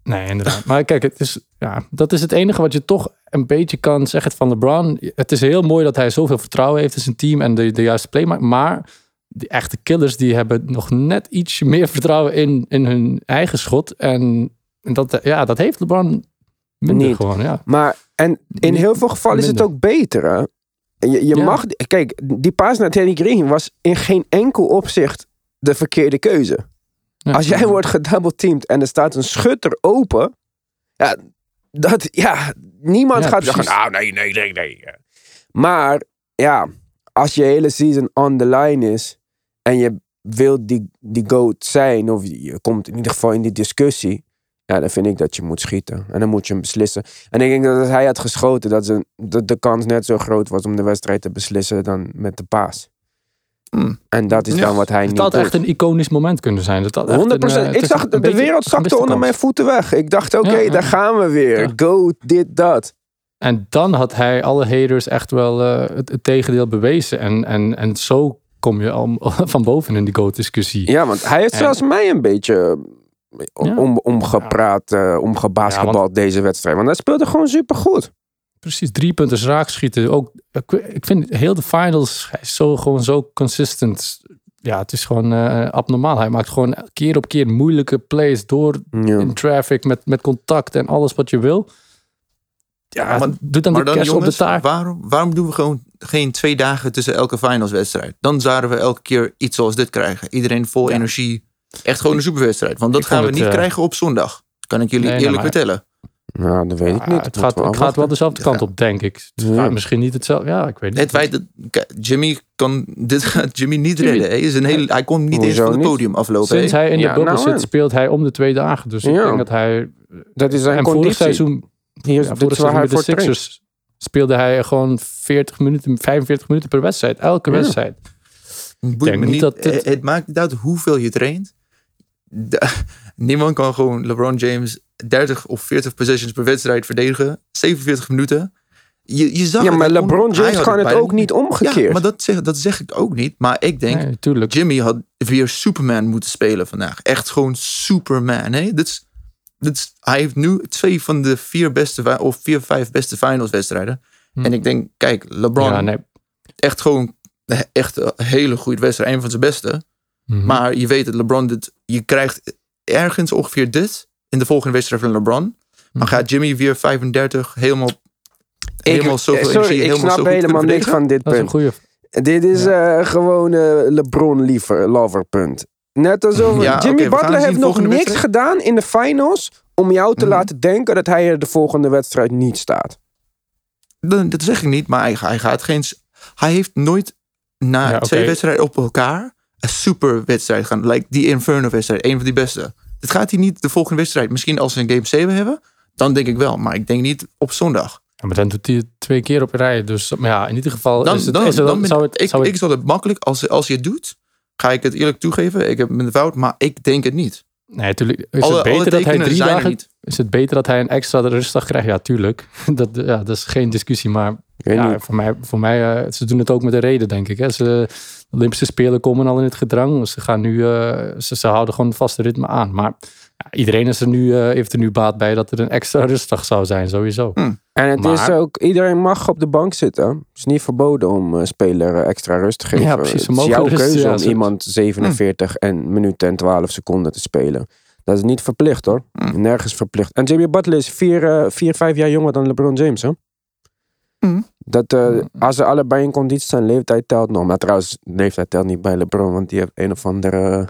Speaker 3: Nee, inderdaad. Maar kijk, het is, ja, dat is het enige wat je toch een beetje kan zeggen van LeBron. Het is heel mooi dat hij zoveel vertrouwen heeft in zijn team en de, de juiste play maakt. Maar die echte killers die hebben nog net iets meer vertrouwen in, in hun eigen schot. En, en dat, ja, dat heeft LeBron minder
Speaker 1: Niet.
Speaker 3: gewoon. Ja.
Speaker 1: Maar en in heel veel gevallen is het ook beter. Hè? Je, je
Speaker 3: Ja.
Speaker 1: mag, kijk, die paas naar Danny Green was in geen enkel opzicht de verkeerde keuze.
Speaker 3: Ja.
Speaker 1: Als jij wordt gedoubleteamd en er staat een schutter open, ja, dat, ja niemand gaat
Speaker 3: precies.
Speaker 1: zeggen, nou nee, nee, nee, nee. Maar ja, als je hele season on the line is en je wilt die, die GOAT zijn, of je komt in ieder geval in die discussie, ja, dan vind ik dat je moet schieten. En dan moet je hem beslissen. En ik denk dat als hij had geschoten, dat, ze, dat de kans net zo groot was om de wedstrijd te beslissen dan met de paas.
Speaker 2: Hmm.
Speaker 1: En dat is
Speaker 2: Ja,
Speaker 1: dan wat hij
Speaker 3: Het
Speaker 1: niet
Speaker 3: had
Speaker 1: doet.
Speaker 3: echt een iconisch moment kunnen zijn. Dat had echt
Speaker 1: 100
Speaker 3: een, eh, het
Speaker 1: ik zag,
Speaker 3: een
Speaker 1: de wereld zakte onder
Speaker 3: kans.
Speaker 1: mijn voeten weg. Ik dacht, oké,
Speaker 3: Ja, ja.
Speaker 1: daar gaan we weer.
Speaker 3: Ja.
Speaker 1: Go, dit, dat.
Speaker 3: En dan had hij alle haters echt wel eh, het, het tegendeel bewezen. En, en, en zo kom je al van boven in die GOAT-discussie.
Speaker 1: Ja, want hij heeft
Speaker 3: En-
Speaker 1: zelfs mij een beetje om,
Speaker 3: Ja.
Speaker 1: om, omgepraat, eh omgebasketbald
Speaker 3: Ja, want-
Speaker 1: deze wedstrijd. Want hij speelde gewoon supergoed.
Speaker 3: Precies, drie punten raak schieten. Ook, ik, vind heel de finals, hij is zo, gewoon zo consistent. Ja, het is gewoon eh, abnormaal. Hij maakt gewoon keer op keer moeilijke plays door
Speaker 1: Ja.
Speaker 3: in traffic met, met contact en alles wat je wil. Ja,
Speaker 2: maar-
Speaker 3: doe dan
Speaker 2: Maar
Speaker 3: de
Speaker 2: dan
Speaker 3: kerst op de taart.
Speaker 2: waarom, waarom doen we gewoon geen twee dagen tussen elke finalswedstrijd? Dan zouden we elke keer iets zoals dit krijgen. Iedereen vol
Speaker 3: Ja.
Speaker 2: energie. Echt gewoon een superwedstrijd. Want dat gaan we
Speaker 3: het,
Speaker 2: niet
Speaker 3: eh,
Speaker 2: krijgen op zondag. Kan ik jullie
Speaker 3: Nee, nee,
Speaker 2: eerlijk
Speaker 3: maar-
Speaker 2: vertellen.
Speaker 1: Nou, dat weet ik
Speaker 3: Ja,
Speaker 1: niet.
Speaker 3: het gaat,
Speaker 1: moeten we
Speaker 3: het gaat wel dezelfde kant op, denk ik. Het
Speaker 1: Ja.
Speaker 3: gaat misschien niet hetzelfde. Ja, ik weet niet.
Speaker 2: Het feit dat Jimmy kan dit gaat Jimmy niet
Speaker 3: Jimmy-
Speaker 2: redden. Hij, is een heel, hij kon niet eens
Speaker 1: Hoezo
Speaker 2: van het
Speaker 1: niet?
Speaker 2: podium aflopen.
Speaker 3: Sinds hij in
Speaker 1: Ja,
Speaker 3: de bubbel
Speaker 1: nou
Speaker 3: zit, speelt hij om de twee dagen. Dus ik denk dat hij...
Speaker 1: Dat is zijn
Speaker 3: en vorig
Speaker 1: conditie.
Speaker 3: seizoen
Speaker 1: Hier is,
Speaker 3: Ja,
Speaker 1: dit
Speaker 3: vorig
Speaker 1: is waar
Speaker 3: seizoen
Speaker 1: hij
Speaker 3: met de
Speaker 1: voor traint.
Speaker 3: Sixers speelde hij gewoon 40 minuten, 45 minuten per wedstrijd. Elke
Speaker 1: Ja.
Speaker 3: wedstrijd.
Speaker 2: Het boeit
Speaker 3: denk
Speaker 2: me
Speaker 3: niet dat dit-
Speaker 2: het, maakt niet uit hoeveel je traint. De- niemand kan gewoon LeBron James 30 of 40 possessions per wedstrijd verdedigen. 47 minuten. je, je zag
Speaker 1: Ja, maar LeBron James
Speaker 2: had
Speaker 1: kan het ook niet omgekeerd.
Speaker 2: Ja, maar dat zeg, dat zeg ik ook niet. Maar ik denk,
Speaker 3: Nee.
Speaker 2: Jimmy had weer Superman moeten spelen vandaag. Echt gewoon Superman. Hè? Dit is, is, hij heeft nu twee van de vier beste, of vier, vijf beste finals wedstrijden.
Speaker 3: Hm.
Speaker 2: En ik denk, kijk, LeBron,
Speaker 3: Ja, nee.
Speaker 2: echt gewoon echt een hele goede wedstrijd. Een van zijn beste.
Speaker 3: Mhm.
Speaker 2: Maar je weet het, LeBron, dit, je krijgt ergens ongeveer dit in de volgende wedstrijd van LeBron. Maar
Speaker 3: Mhm.
Speaker 2: gaat Jimmy weer 35 helemaal,
Speaker 1: ik,
Speaker 2: helemaal zoveel
Speaker 1: sorry,
Speaker 2: energie,
Speaker 1: ik
Speaker 2: helemaal
Speaker 1: snap helemaal niks van dit
Speaker 3: Dat is een
Speaker 1: punt. Dit is eh, gewoon eh, LeBron liever, lover punt. Net alsof
Speaker 2: Ja,
Speaker 1: Jimmy Butler heeft nog niks
Speaker 2: wedstrijd.
Speaker 1: gedaan in de finals om jou te
Speaker 2: Mhm.
Speaker 1: laten denken dat hij er de volgende wedstrijd niet staat.
Speaker 2: Dat, dat zeg ik niet, maar hij, hij gaat geen. Hij heeft nooit na
Speaker 3: Ja,
Speaker 2: twee wedstrijden op elkaar een super wedstrijd gaan. Like die Inferno wedstrijd, een van die beste. Dat gaat hij niet de volgende wedstrijd. Misschien als ze een game 7 hebben, dan denk ik wel. Maar ik denk niet op zondag.
Speaker 3: Ja, maar dan doet hij het twee keer op rij. Dus maar ja, in ieder geval
Speaker 2: Dan,
Speaker 3: is het,
Speaker 2: dan,
Speaker 3: is het,
Speaker 2: dan ben
Speaker 3: zou
Speaker 2: ik,
Speaker 3: het,
Speaker 2: ik,
Speaker 3: zou het-
Speaker 2: ik zal het makkelijk, als, als je het doet, ga ik het eerlijk toegeven. Ik heb mijn fout, maar ik denk het niet.
Speaker 3: Nee, natuurlijk. Is
Speaker 2: alle,
Speaker 3: het beter dat hij drie dagen...
Speaker 2: niet.
Speaker 3: Is het beter dat hij een extra rustdag krijgt? Ja, tuurlijk. Dat, ja, dat is geen discussie. Maar ja, voor mij, voor mij eh, ze doen het ook met een reden, denk ik. Hè. Ze, de Olympische Spelen komen al in het gedrang. Dus Ze, gaan nu, eh, ze, ze houden gewoon een vaste ritme aan. Maar ja, iedereen is er nu, eh, heeft er nu baat bij dat er een extra rustdag zou zijn, sowieso.
Speaker 1: En het is ook, iedereen mag op de bank zitten. Het is niet verboden om een speler eh, extra rust te geven.
Speaker 3: Ja, precies,
Speaker 1: Het is jouw keuze
Speaker 3: ja,
Speaker 1: om iemand 47 en minuten en 12 seconden te spelen. Dat is niet verplicht hoor.
Speaker 2: Hm.
Speaker 1: Nergens verplicht. En Jimmy Butler is vier, eh, vier, vijf jaar jonger dan LeBron James. Hè?
Speaker 2: Hm.
Speaker 1: Dat, eh, als ze allebei in conditie zijn, leeftijd telt nog. Maar trouwens, leeftijd telt niet bij LeBron. Want die heeft een of andere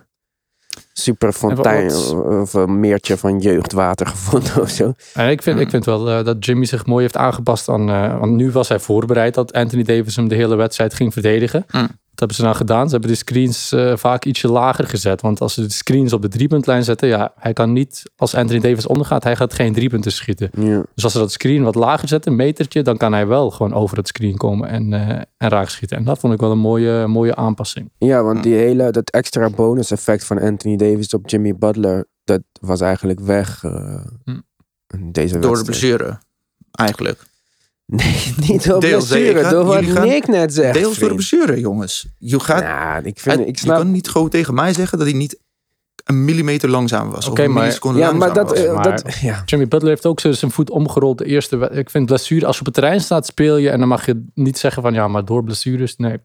Speaker 1: super fontein
Speaker 3: wat-
Speaker 1: of een meertje van jeugdwater gevonden of zo.
Speaker 3: En ik vind, ik vind wel eh, dat Jimmy zich mooi heeft aangepast aan. eh, want nu was hij voorbereid dat Anthony Davis hem de hele wedstrijd ging verdedigen.
Speaker 2: Mm.
Speaker 3: Dat hebben ze nou gedaan. Ze hebben de screens eh, vaak ietsje lager gezet. Want als ze de screens op de driepuntlijn zetten, ja, hij kan niet, als Anthony Davis ondergaat, hij gaat geen driepunten schieten.
Speaker 1: Ja.
Speaker 3: Dus als ze dat screen wat lager zetten, een metertje, dan kan hij wel gewoon over het screen komen en, eh en raak schieten. En dat vond ik wel een mooie, mooie aanpassing.
Speaker 1: Ja, want die hele, dat extra bonus effect van Anthony Davis op Jimmy Butler, dat was eigenlijk weg uh,
Speaker 3: Hm.
Speaker 1: deze
Speaker 2: Door de blessure, eigenlijk.
Speaker 1: Nee, niet door
Speaker 2: Deels,
Speaker 1: blessure,
Speaker 2: ik ga-
Speaker 1: door wat Nick net zegt.
Speaker 2: Deels door de
Speaker 1: vriend.
Speaker 2: blessure, jongens. Je, gaat,
Speaker 1: Nou, ik, vind,
Speaker 2: het-
Speaker 1: ik
Speaker 2: je
Speaker 1: snap...
Speaker 2: kan niet gewoon tegen mij zeggen dat hij niet een millimeter langzaam was.
Speaker 3: Oké,
Speaker 2: of een
Speaker 3: maar-
Speaker 2: milliseconde
Speaker 1: Ja, maar
Speaker 2: langzaam
Speaker 1: dat,
Speaker 2: was.
Speaker 1: eh,
Speaker 3: maar-
Speaker 1: dat... Ja.
Speaker 3: Jimmy Butler heeft ook zo zijn voet omgerold de eerste. Ik vind blessure, als je op het terrein staat, speel je. En dan mag je niet zeggen van ja, maar door blessures. Nee.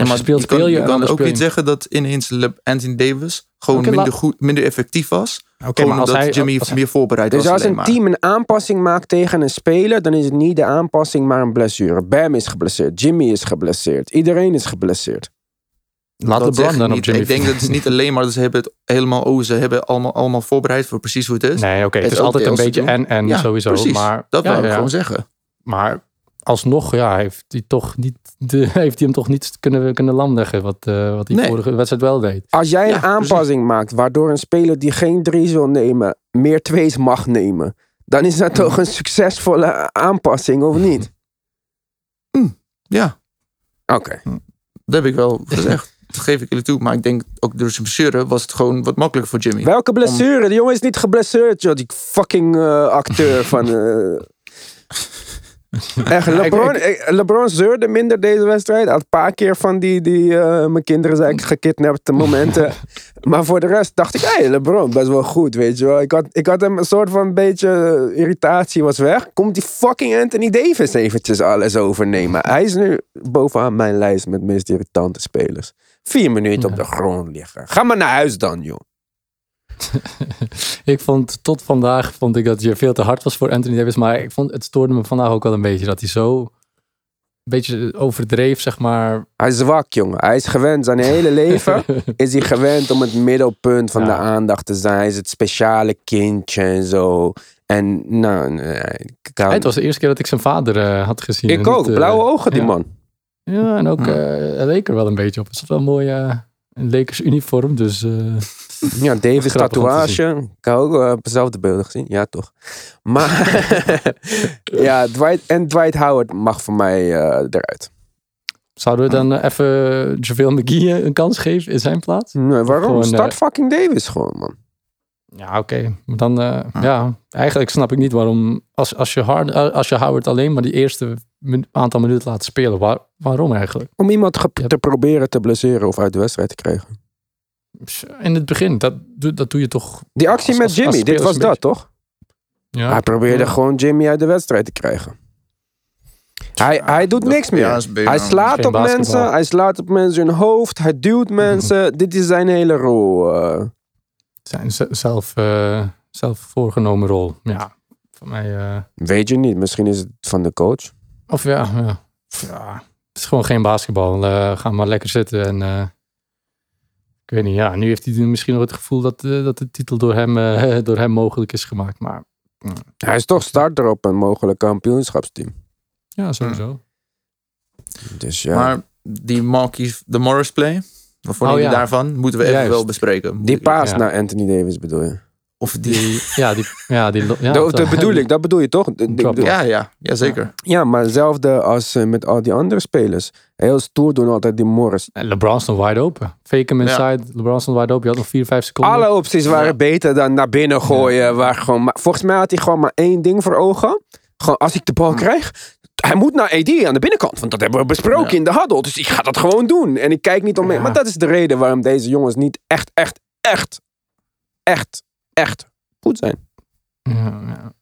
Speaker 3: Als
Speaker 2: Ja, maar
Speaker 3: je speelt,
Speaker 2: je kan,
Speaker 3: speel je.
Speaker 2: je kan
Speaker 3: anders
Speaker 2: ook
Speaker 3: je
Speaker 2: niet zeggen dat ineens Anthony Davis gewoon minder, goed, minder effectief was.
Speaker 3: Oké,
Speaker 2: gewoon
Speaker 3: maar als
Speaker 2: omdat
Speaker 3: hij,
Speaker 2: Jimmy
Speaker 3: als hij-
Speaker 2: meer voorbereid
Speaker 1: Dus
Speaker 2: was.
Speaker 1: als
Speaker 2: alleen
Speaker 1: een
Speaker 2: maar.
Speaker 1: team een aanpassing maakt tegen een speler, dan is het niet de aanpassing, maar een blessure. Bam is geblesseerd, Jimmy is geblesseerd, iedereen is geblesseerd.
Speaker 3: laat
Speaker 2: Dat zeg
Speaker 3: LeBron dan op
Speaker 2: niet.
Speaker 3: Jimmy.
Speaker 2: Ik denk dat het niet alleen maar dat ze hebben het helemaal, oh, ze hebben allemaal, allemaal voorbereid voor precies hoe het is.
Speaker 3: Nee, oké, het
Speaker 2: Het
Speaker 3: is altijd een beetje en en
Speaker 2: Ja,
Speaker 3: sowieso.
Speaker 2: precies.
Speaker 3: Maar
Speaker 2: dat
Speaker 3: ja,
Speaker 2: wil ik
Speaker 3: ja,
Speaker 2: gewoon zeggen.
Speaker 3: Maar alsnog, ja, heeft hij toch niet, de, heeft hij hem toch niet kunnen, kunnen lamleggen wat, eh, wat hij
Speaker 2: Nee.
Speaker 3: vorige wedstrijd wel deed.
Speaker 1: Als jij een aanpassing maakt waardoor een speler die geen drie's wil nemen, meer twee's mag nemen, dan is dat toch een succesvolle aanpassing, of niet?
Speaker 2: Ja,
Speaker 1: Oké.
Speaker 2: dat heb ik wel gezegd. Dat geef ik jullie toe. Maar ik denk ook door zijn blessure was het gewoon wat makkelijker voor Jimmy.
Speaker 1: Welke blessure? Die jongen is niet geblesseerd, joh. Die fucking eh, acteur van... eh. Echt, LeBron, eh, LeBron zeurde minder deze wedstrijd. Had een paar keer van die, die eh, mijn kinderen zijn gekidnapte momenten. maar voor de rest dacht ik, hey, LeBron, best wel goed, weet je wel. Ik had, ik had hem een soort van beetje eh, irritatie was weg. Komt die fucking Anthony Davis eventjes alles overnemen. Hij is nu bovenaan mijn lijst met meest irritante spelers. Vier minuten op de grond liggen. Ga maar naar huis dan, joh.
Speaker 3: Ik vond tot vandaag vond ik dat je veel te hard was voor Anthony Davis. Maar ik vond het stoorde me vandaag ook wel een beetje dat hij zo een beetje overdreef, zeg maar.
Speaker 1: Hij is zwak, jongen. Hij is gewend. Zijn hele leven is hij gewend om het middelpunt van
Speaker 3: Ja.
Speaker 1: de aandacht te zijn. Hij is het speciale kindje en zo. En nou,
Speaker 3: Het was de eerste keer dat ik zijn vader eh, had gezien.
Speaker 1: ik ook.
Speaker 3: eh,
Speaker 1: Blauwe ogen, die
Speaker 3: ja.
Speaker 1: man.
Speaker 3: Ja, en ook hij leek er wel een beetje op. Het was wel een mooi eh, een Lakers uniform. Dus
Speaker 1: Ja, Davis tatoeage. Ik heb ook uh, dezelfde beelden gezien. Ja, toch. Maar ja, Dwight, en Dwight Howard mag voor mij eh, eruit.
Speaker 3: zouden we dan eh, even JaVale McGee eh, een kans geven in zijn plaats?
Speaker 1: Nee, waarom?
Speaker 3: Gewoon,
Speaker 1: Start fucking Davis gewoon, man.
Speaker 3: Ja, oké. Maar Dan, eh, ja, eigenlijk snap ik niet waarom. Als, als, je hard, als je Howard alleen maar die eerste aantal minuten laten spelen. Waar, waarom eigenlijk?
Speaker 1: Om iemand ge-
Speaker 3: Ja.
Speaker 1: te proberen te blesseren of uit de wedstrijd te krijgen.
Speaker 3: In het begin, dat, doe- dat doe je toch...
Speaker 1: Die actie
Speaker 3: Als-
Speaker 1: met
Speaker 3: als-
Speaker 1: Jimmy,
Speaker 3: als
Speaker 1: dit was dat toch?
Speaker 3: Ja,
Speaker 1: Hij probeerde
Speaker 3: Ja.
Speaker 1: gewoon Jimmy uit de wedstrijd te krijgen. Hij, hij doet
Speaker 2: dat-
Speaker 1: niks meer.
Speaker 2: ja,
Speaker 1: hij slaat op
Speaker 3: basketbal.
Speaker 1: mensen, hij slaat op mensen hun hoofd, hij duwt mensen. Dit is zijn hele rol. eh.
Speaker 3: zijn z- zelf, eh, zelf voorgenomen rol. Ja, voor mij... eh,
Speaker 1: weet je niet, misschien is het van de coach.
Speaker 3: Of ja, ja. ja, het is gewoon geen basketbal. Eh, ga maar lekker zitten. En, eh, ik weet niet, ja, nu heeft hij misschien nog het gevoel dat, eh, dat de titel door hem, eh, door hem mogelijk is gemaakt. Maar
Speaker 1: Hij is toch starter op een mogelijk kampioenschapsteam.
Speaker 3: ja, sowieso.
Speaker 1: Dus ja,
Speaker 2: Maar die Marquis, de Morris play, wat vonden
Speaker 3: Oh, ja.
Speaker 2: daarvan? Moeten we even
Speaker 3: Juist.
Speaker 2: wel bespreken.
Speaker 1: die paas
Speaker 3: ja.
Speaker 1: naar Anthony Davis bedoel je?
Speaker 2: Of die...
Speaker 3: Ja, die, ja, die, ja,
Speaker 1: dat, dat bedoel ik, dat bedoel je toch?
Speaker 2: Ja, ja, ja, zeker.
Speaker 1: Ja, maar hetzelfde als eh, met al die andere spelers. Heel stoer doen altijd die Morris.
Speaker 3: En LeBron stond wide open. Fake hem
Speaker 2: Ja.
Speaker 3: inside. LeBron stond wide open. Je had nog 4, 5 seconden.
Speaker 1: Alle opties waren
Speaker 2: Ja.
Speaker 1: beter dan naar binnen gooien. Waar gewoon, maar volgens mij had hij gewoon maar één ding voor ogen. Gewoon als ik de bal krijg, hij moet naar AD aan de binnenkant. Want dat hebben we besproken
Speaker 2: Ja.
Speaker 1: in de huddle. Dus ik ga dat gewoon doen. En ik kijk niet om.
Speaker 3: Ja.
Speaker 1: Maar dat is de reden waarom deze jongens niet echt, echt, echt, echt, echt goed zijn.
Speaker 3: Ja, ja.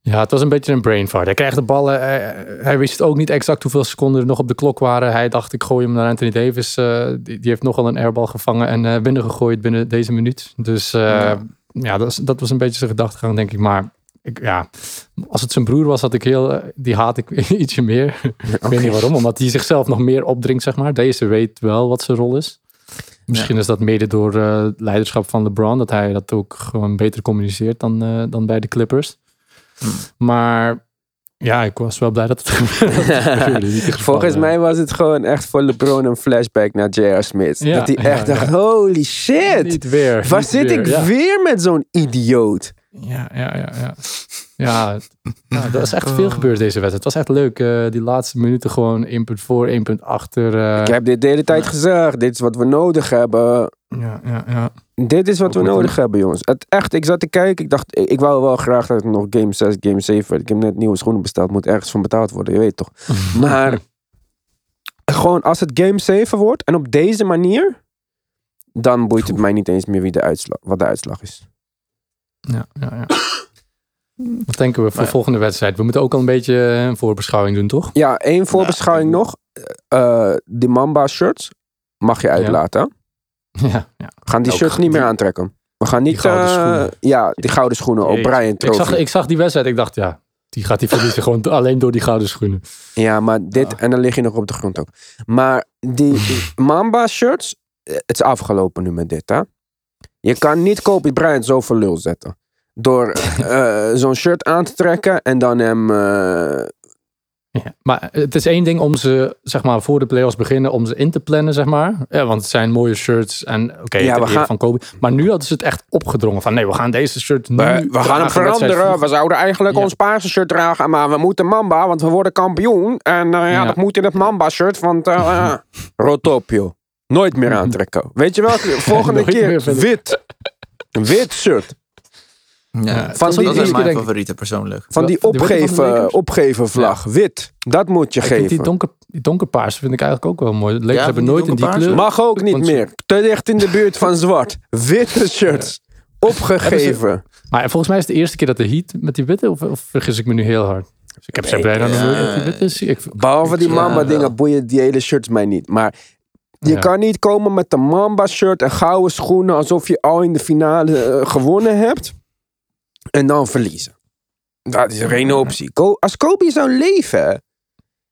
Speaker 3: ja, het was een beetje een brain fart. Hij krijgt de ballen. Hij, hij wist ook niet exact hoeveel seconden er nog op de klok waren. Hij dacht, ik gooi hem naar Anthony Davis. Eh, die, die heeft nogal een airbal gevangen en eh binnengegooid binnen deze minuut. Dus eh, ja,
Speaker 2: Ja.
Speaker 3: dat, is, dat was een beetje zijn gedachtegang, denk ik. Maar ik, ja, als het zijn broer was, had ik heel, eh, die haat ik ietsje meer. Ik weet niet waarom, omdat hij zichzelf nog meer opdringt, zeg maar. Deze weet wel wat zijn rol is. Misschien is dat mede door eh, het leiderschap van LeBron, dat hij dat ook gewoon beter communiceert dan, eh, dan bij de Clippers. Maar ja, ik was wel blij dat het geval,
Speaker 1: Volgens
Speaker 3: eh.
Speaker 1: mij was het gewoon echt voor LeBron een flashback naar J.R. Smith.
Speaker 3: Ja,
Speaker 1: dat hij
Speaker 3: ja,
Speaker 1: echt dacht,
Speaker 3: ja.
Speaker 1: holy shit.
Speaker 3: Niet weer.
Speaker 1: Waar
Speaker 3: niet
Speaker 1: zit
Speaker 3: weer,
Speaker 1: ik weer met zo'n idioot?
Speaker 3: Ja, ja, ja. Ja, ja, er was echt veel gebeurd deze wedstrijd. Het was echt leuk. eh, die laatste minuten gewoon 1 punt voor, 1 punt achter. eh,
Speaker 1: Ik heb dit de hele tijd gezegd. Dit is wat we nodig hebben.
Speaker 3: ja, ja, ja.
Speaker 1: Dit is wat
Speaker 3: Ook
Speaker 1: we nodig
Speaker 3: een-
Speaker 1: hebben, jongens. Het, echt, ik zat te kijken. Ik dacht, ik, ik wou wel graag dat het nog game 6, game 7 werd. Ik heb net nieuwe schoenen besteld. Moet ergens van betaald worden, je weet toch. Maar gewoon als het game 7 wordt en op deze manier, dan boeit het mij niet eens meer wie de uitslag, wat de uitslag is.
Speaker 3: Ja, ja, ja. Wat denken we voor
Speaker 2: Maar ja.
Speaker 3: volgende wedstrijd? We moeten ook al een beetje een voorbeschouwing doen, toch?
Speaker 1: Ja, één voorbeschouwing
Speaker 2: ik-
Speaker 1: nog. Eh die Mamba shirts mag je uitlaten.
Speaker 3: Ja, ja.
Speaker 1: Gaan die
Speaker 3: Ook
Speaker 1: shirts niet meer
Speaker 3: die-
Speaker 1: aantrekken. We gaan niet...
Speaker 3: gouden
Speaker 1: eh,
Speaker 3: schoenen.
Speaker 1: ja, die gouden schoenen. O'Brien
Speaker 3: Ik
Speaker 1: Trophy.
Speaker 3: zag, ik zag die wedstrijd. Ik dacht, ja, die gaat hij verliezen. gewoon alleen door die gouden schoenen.
Speaker 1: Ja, maar dit... En dan lig je nog op de grond ook. Maar die Mamba shirts... eh, Het is afgelopen nu met dit, hè. Je kan niet Kobe Bryant zo voor lul zetten. Door eh, zo'n shirt aan te trekken en dan hem... eh,
Speaker 3: Ja, maar het is één ding om ze, zeg maar, voor de playoffs beginnen, om ze in te plannen, zeg maar. Ja, want het zijn mooie shirts en oké,
Speaker 1: Ja,
Speaker 3: ja,
Speaker 1: we gaan-
Speaker 3: van Kobe. Maar nu hadden ze het echt opgedrongen van, nee, we gaan deze shirt nu
Speaker 1: we, we gaan hem veranderen. We zouden eigenlijk
Speaker 3: Ja.
Speaker 1: ons paarse shirt dragen. Maar we moeten Mamba, want we worden kampioen. En eh, ja,
Speaker 3: Ja.
Speaker 1: dat moet in het Mamba shirt. Want rot op, joh. Nooit meer aantrekken. Weet je wel? Volgende keer wit. Een wit shirt.
Speaker 2: Ja,
Speaker 1: van die-
Speaker 2: dat is mijn
Speaker 3: denk-
Speaker 2: favoriete persoonlijk.
Speaker 1: Van die opgeven, opgeven vlag. Wit. Dat moet je
Speaker 3: Ik vind die,
Speaker 1: geven.
Speaker 3: donker, die donkerpaars vind ik eigenlijk ook wel mooi. Lakers
Speaker 2: Ja,
Speaker 3: hebben nooit in die kleur.
Speaker 1: Mag ook niet
Speaker 3: Want-
Speaker 1: meer. Te dicht in de buurt van zwart. Witte shirts. Opgegeven.
Speaker 3: Maar volgens mij is het de eerste keer dat de Heat met die witte, of, of vergis ik me nu heel hard? Dus ik heb ze bijna nooit met die witte. zie- Ik,
Speaker 1: Behalve die
Speaker 2: Ja,
Speaker 1: Mamba
Speaker 2: wel.
Speaker 1: dingen boeien die hele shirts mij niet. Maar je
Speaker 3: Ja.
Speaker 1: kan niet komen met een Mamba shirt en gouden schoenen alsof je al in de finale eh, gewonnen hebt. En dan verliezen. Dat is geen optie. Ko- Als Kobe zou leven,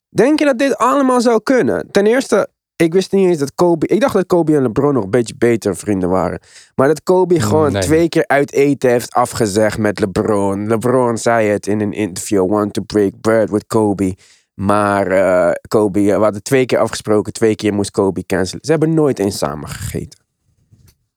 Speaker 1: denk je dat dit allemaal zou kunnen? Ten eerste, ik wist niet eens dat Kobe... Ik dacht dat Kobe en LeBron nog een beetje beter vrienden waren. Maar dat Kobe gewoon
Speaker 3: nee.
Speaker 1: twee keer uit eten heeft afgezegd met LeBron. LeBron zei het in een interview. Want to break bread with Kobe. Maar eh, Kobe, eh, we hadden twee keer afgesproken. Twee keer moest Kobe cancelen. Ze hebben nooit eens samen gegeten.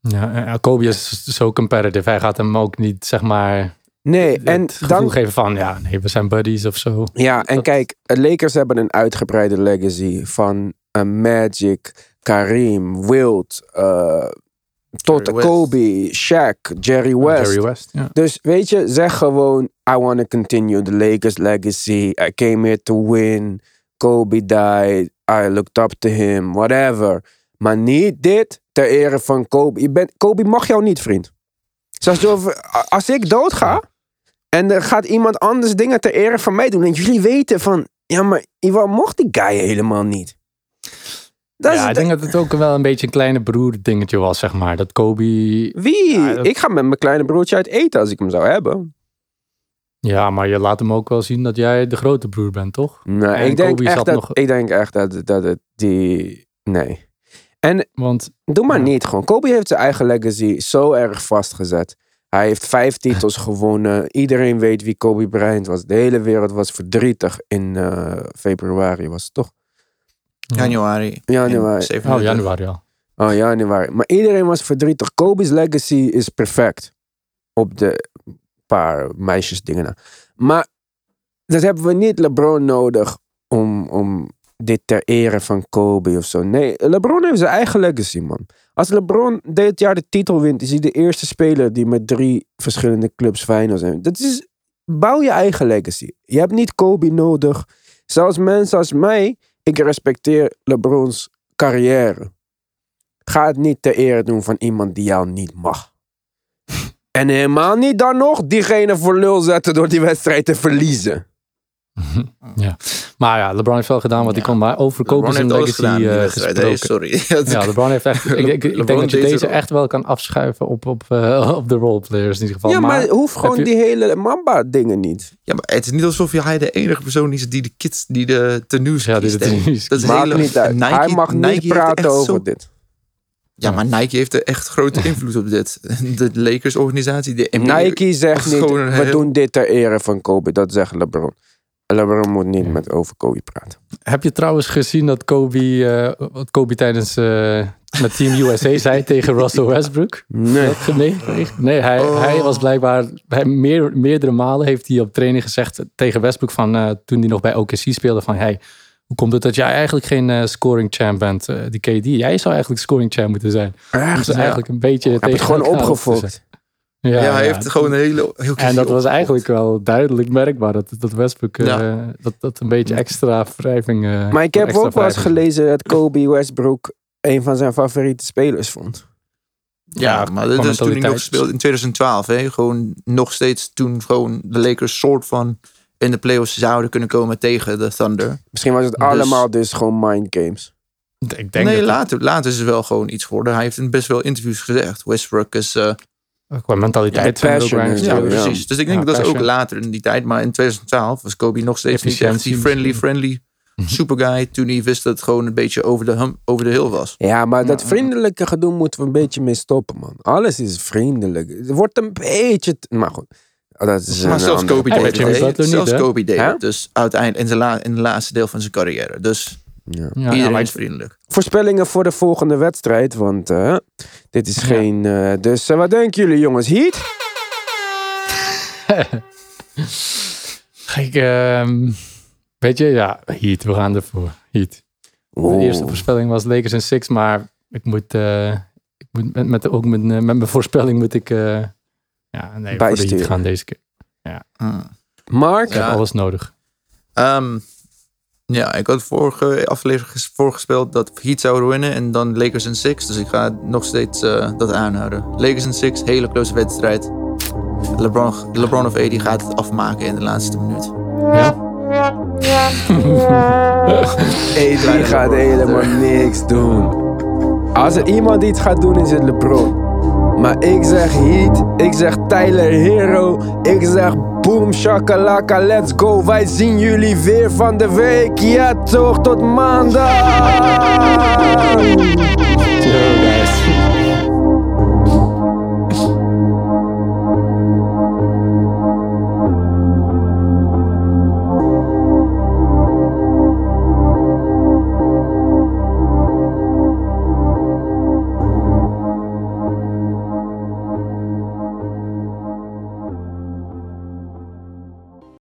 Speaker 3: Ja, ja, Kobe is zo competitive. Hij gaat hem ook niet, zeg maar,
Speaker 1: Nee, en
Speaker 3: gevoel
Speaker 1: dan...
Speaker 3: geven van, ja, nee, we zijn buddies of zo.
Speaker 1: Ja, en
Speaker 3: Dat-
Speaker 1: kijk, de Lakers hebben een uitgebreide legacy van eh, Magic, Kareem, Wilt, eh, tot. Kobe, Shaq, Jerry West.
Speaker 3: Jerry West, ja.
Speaker 1: Dus weet je, zeg gewoon: I want to continue the Lakers legacy. I came here to win. Kobe died. I looked up to him. Whatever. Maar niet dit ter ere van Kobe. Je bent, Kobe mag jou niet, vriend. Zo, als ik doodga en er gaat iemand anders dingen ter ere van mij doen en jullie weten van, ja, maar Iwan mocht die guy helemaal niet. Dat
Speaker 3: ja, ik denk dat het ook wel een beetje een kleine broer dingetje was, zeg maar. Dat Kobe...
Speaker 1: wie?
Speaker 3: Ja, dat-
Speaker 1: Ik ga met mijn kleine broertje uit eten als ik hem zou hebben.
Speaker 3: Ja, maar je laat hem ook wel zien dat jij de grote broer bent, toch?
Speaker 1: Nee,
Speaker 3: En
Speaker 1: ik denk,
Speaker 3: Kobe
Speaker 1: echt dat,
Speaker 3: nog-
Speaker 1: ik denk echt dat, dat het die... Nee.
Speaker 3: Want
Speaker 1: Doe maar
Speaker 3: Ja.
Speaker 1: niet gewoon. Kobe heeft zijn eigen legacy zo erg vastgezet. Hij heeft vijf titels gewonnen. Iedereen weet wie Kobe Bryant was. De hele wereld was verdrietig in eh, februari, was het toch?
Speaker 2: Januari.
Speaker 1: Januari.
Speaker 2: In 37.
Speaker 3: Oh, januari al.
Speaker 1: Oh, januari. Maar iedereen was verdrietig. Kobe's legacy is perfect. Op de paar meisjes dingen na. Maar dat hebben we niet LeBron nodig om, om dit ter ere van Kobe of zo. Nee, LeBron heeft zijn eigen legacy, man. Als LeBron dit jaar de titel wint, is hij de eerste speler die met drie verschillende clubs finals heeft. Dat is, bouw je eigen legacy. Je hebt niet Kobe nodig. Zelfs mensen als mij, ik respecteer LeBrons carrière. Ga het niet ter ere doen van iemand die jou niet mag. En helemaal niet dan nog diegene voor lul zetten door die wedstrijd te verliezen.
Speaker 3: Maar ja, LeBron heeft wel gedaan wat hij
Speaker 2: Ja.
Speaker 3: kon. Maar over
Speaker 2: LeBron
Speaker 3: Kobe zijn legacy
Speaker 2: gedaan
Speaker 3: gesproken.
Speaker 2: Hey, sorry.
Speaker 3: Ja, LeBron heeft echt... ik, ik, ik denk
Speaker 2: LeBron
Speaker 3: dat je deze echt wel kan afschuiven op, op, eh, op de roleplayers in ieder geval.
Speaker 1: ja, maar, hoef gewoon
Speaker 3: je-
Speaker 1: die hele Mamba dingen niet.
Speaker 2: Ja, maar het is niet alsof hij de enige persoon is die de kids, die de tenues
Speaker 3: Ja, die de tenues
Speaker 2: Dat is
Speaker 1: Maakt
Speaker 2: hele-
Speaker 1: niet uit.
Speaker 2: Nike-
Speaker 1: Hij mag
Speaker 2: Nike
Speaker 1: niet
Speaker 2: heeft
Speaker 1: praten over
Speaker 2: zo-
Speaker 1: dit.
Speaker 2: Ja, maar Nike heeft er echt grote invloed op dit. De Lakers organisatie, de NBA.
Speaker 1: Nike zegt niet,
Speaker 2: gewoon
Speaker 1: we
Speaker 2: heel-
Speaker 1: doen dit ter ere van Kobe. Dat zegt LeBron. LeBron moet niet met over Kobe praten.
Speaker 3: Heb je trouwens gezien dat Kobe, eh, wat Kobe tijdens eh, met Team USA zei tegen Russell Westbrook?
Speaker 1: Nee.
Speaker 3: Heb meegekregen? Nee, hij,
Speaker 2: Oh.
Speaker 3: hij was blijkbaar, hij, meer, meerdere malen heeft hij op training gezegd tegen Westbrook van eh, toen hij nog bij OKC speelde van hey, hoe komt het dat jij eigenlijk geen scoring champ bent, die KD? Jij zou eigenlijk scoring champ moeten zijn.
Speaker 1: Echt?
Speaker 3: Dus eigenlijk een beetje
Speaker 1: heeft het gewoon opgefokt.
Speaker 2: Ja, hij heeft gewoon een hele... Heel
Speaker 3: En dat was eigenlijk wel duidelijk merkbaar dat, dat Westbrook eh, dat, dat een beetje extra wrijving. eh,
Speaker 1: Maar ik heb ook wel eens gelezen dat Kobe Westbrook een van zijn favoriete spelers vond.
Speaker 2: Ja, maar dat is toen hij nog speelde in 2012. Hè? Gewoon nog steeds toen gewoon de Lakers soort van in de playoffs zouden kunnen komen tegen de Thunder.
Speaker 1: Misschien was het
Speaker 2: Dus-
Speaker 1: allemaal dus gewoon mind games.
Speaker 3: Ik denk
Speaker 2: nee,
Speaker 3: dat
Speaker 2: later, later is het wel gewoon iets geworden. Hij heeft in best wel interviews gezegd. Westbrook is... eh,
Speaker 3: qua mentaliteit
Speaker 1: Ja, passion
Speaker 2: ja, precies. Dus ik denk
Speaker 3: Ja,
Speaker 2: dat is ook later in die tijd. Maar in 2012 was Kobe nog steeds niet echt die friendly, friendly super guy. Toen hij wist dat het gewoon een beetje over de, hum, over de hill was.
Speaker 1: Ja, maar dat
Speaker 2: Ja.
Speaker 1: vriendelijke gedoe moeten we een beetje mee stoppen, man. Alles is vriendelijk. Het wordt een beetje... Maar goed. Dat is
Speaker 2: Maar zelfs Kobe deed het. Zelfs? Kobe deed. Dus uiteindelijk in, la, in de laatste deel van zijn carrière. Dus
Speaker 1: Ja.
Speaker 3: Ja,
Speaker 2: vriendelijk.
Speaker 1: Voorspellingen voor de volgende wedstrijd, want eh, dit is geen... eh, dus eh, wat denken jullie, jongens? Heat?
Speaker 3: ik, ehm, weet je, ja, Heat, we gaan ervoor. Heat. De eerste voorspelling was Lakers en Six, maar ik moet, eh, ik moet met, met, ook met, met mijn voorspelling moet ik, eh, ja, nee, voor de. Heat gaan deze keer.
Speaker 2: Hmm.
Speaker 1: Mark?
Speaker 3: Ik heb
Speaker 2: Ja.
Speaker 3: alles nodig.
Speaker 2: Ehm, ja, ik had vorige aflevering ges- voorgespeeld dat Heat zouden winnen en dan Lakers en Six. Dus ik ga nog steeds eh, dat aanhouden. Lakers en Six, hele close wedstrijd. LeBron, LeBron of AD gaat het afmaken in de laatste minuut.
Speaker 3: Ja?
Speaker 1: AD gaat helemaal niks doen. Als er iemand iets gaat doen, is het LeBron. Maar ik zeg Heat, ik zeg Tyler Hero, ik zeg Boom shakalaka, let's go. Wij zien jullie weer van de week. Ja toch, tot maandag.